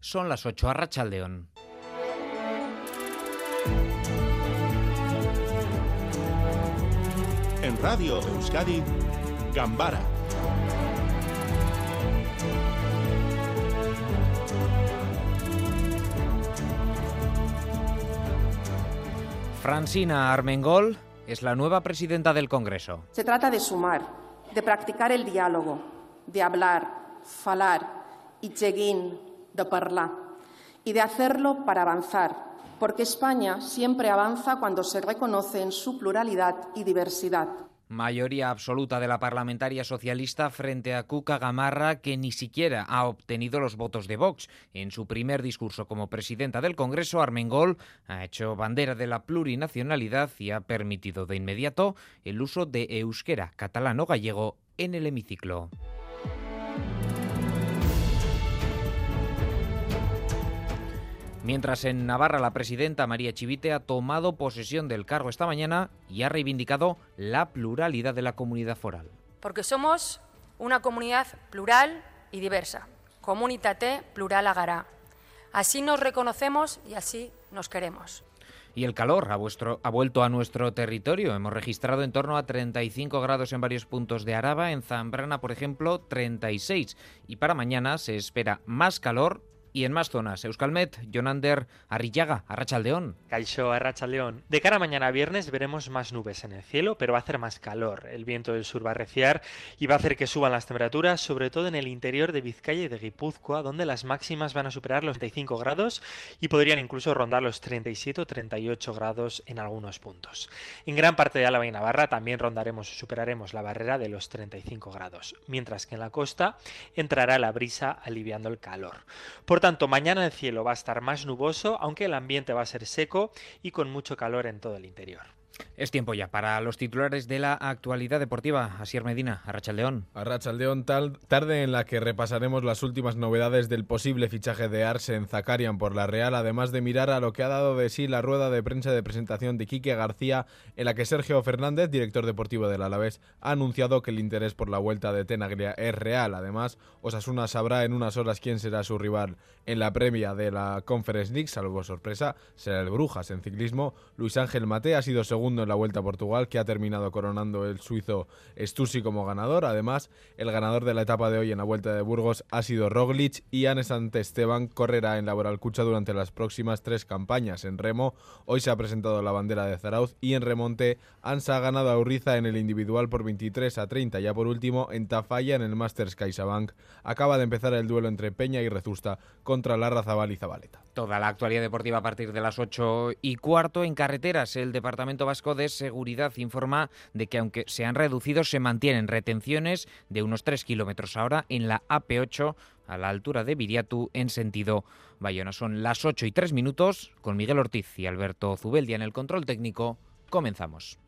Son las 8 a Rachaldeón. En Radio Euskadi, Gambara. Francina Armengol es la nueva presidenta del Congreso. Se trata de sumar, de practicar el diálogo, de hablar, falar y seguir y de hacerlo para avanzar, porque España siempre avanza cuando se reconoce en su pluralidad y diversidad. Mayoría absoluta de la parlamentaria socialista frente a Cuca Gamarra, que ni siquiera ha obtenido los votos de Vox. En su primer discurso como presidenta del Congreso, Armengol ha hecho bandera de la plurinacionalidad y ha permitido de inmediato el uso de euskera, catalán o gallego en el hemiciclo. Mientras en Navarra la presidenta María Chivite ha tomado posesión del cargo esta mañana y ha reivindicado la pluralidad de la comunidad foral. Porque somos una comunidad plural y diversa. Comunitate plural agará. Así nos reconocemos y así nos queremos. Y el calor ha, vuestro, ha, vuelto a nuestro territorio. Hemos registrado en torno a 35 grados en varios puntos de Araba, en Zambrana, por ejemplo, 36. Y para mañana se espera más calor y en más zonas. Euskalmet, Jonander, Arrillaga, Arrachaldeón. Caixo, Arrachaldeón. De cara a mañana viernes veremos más nubes en el cielo, pero va a hacer más calor. El viento del sur va a reciar y va a hacer que suban las temperaturas, sobre todo en el interior de Vizcaya y de Guipúzcoa, donde las máximas van a superar los 35 grados y podrían incluso rondar los 37 o 38 grados en algunos puntos. En gran parte de Álava y Navarra también rondaremos o superaremos la barrera de los 35 grados, mientras que en la costa entrará la brisa aliviando el calor. Por tanto, mañana el cielo va a estar más nuboso, aunque el ambiente va a ser seco y con mucho calor en todo el interior. Es tiempo ya para los titulares de la actualidad deportiva. Asier Medina, Arrachaldeón. Arrachaldeón, tal, tarde en la que repasaremos las últimas novedades del posible fichaje de Arsen Zakarian por la Real, además de mirar a lo que ha dado de sí la rueda de prensa de presentación de Quique García, en la que Sergio Fernández, director deportivo del Alavés, ha anunciado que el interés por la vuelta de Tenagria es real. Además, Osasuna sabrá en unas horas quién será su rival en la premia de la Conference League, salvo sorpresa, será el Brujas en ciclismo. Luis Ángel Mate ha sido segundo en la Vuelta a Portugal, que ha terminado coronando el suizo Stussy como ganador. Además, el ganador de la etapa de hoy en la Vuelta de Burgos ha sido Roglic y Anes Esteban correrá en Laboral Cucha durante las próximas tres campañas. En remo, hoy se ha presentado la bandera de Zarauz y en remonte, Ansa ha ganado a Urriza en el individual por 23 a 30. Ya por último, en Tafalla, en el Masters CaixaBank, acaba de empezar el duelo entre Peña y Rezusta contra Larra Zabal y Zabaleta. Toda la actualidad deportiva a partir de las 8 y cuarto en carreteras. El Departamento Vasco de Seguridad informa de que aunque se han reducido, se mantienen retenciones de unos 3 kilómetros ahora en la AP8 a la altura de Viriatu en sentido Bayona. Son las 8 y 3 minutos con Miguel Ortiz y Alberto Zubeldia en el control técnico. Comenzamos.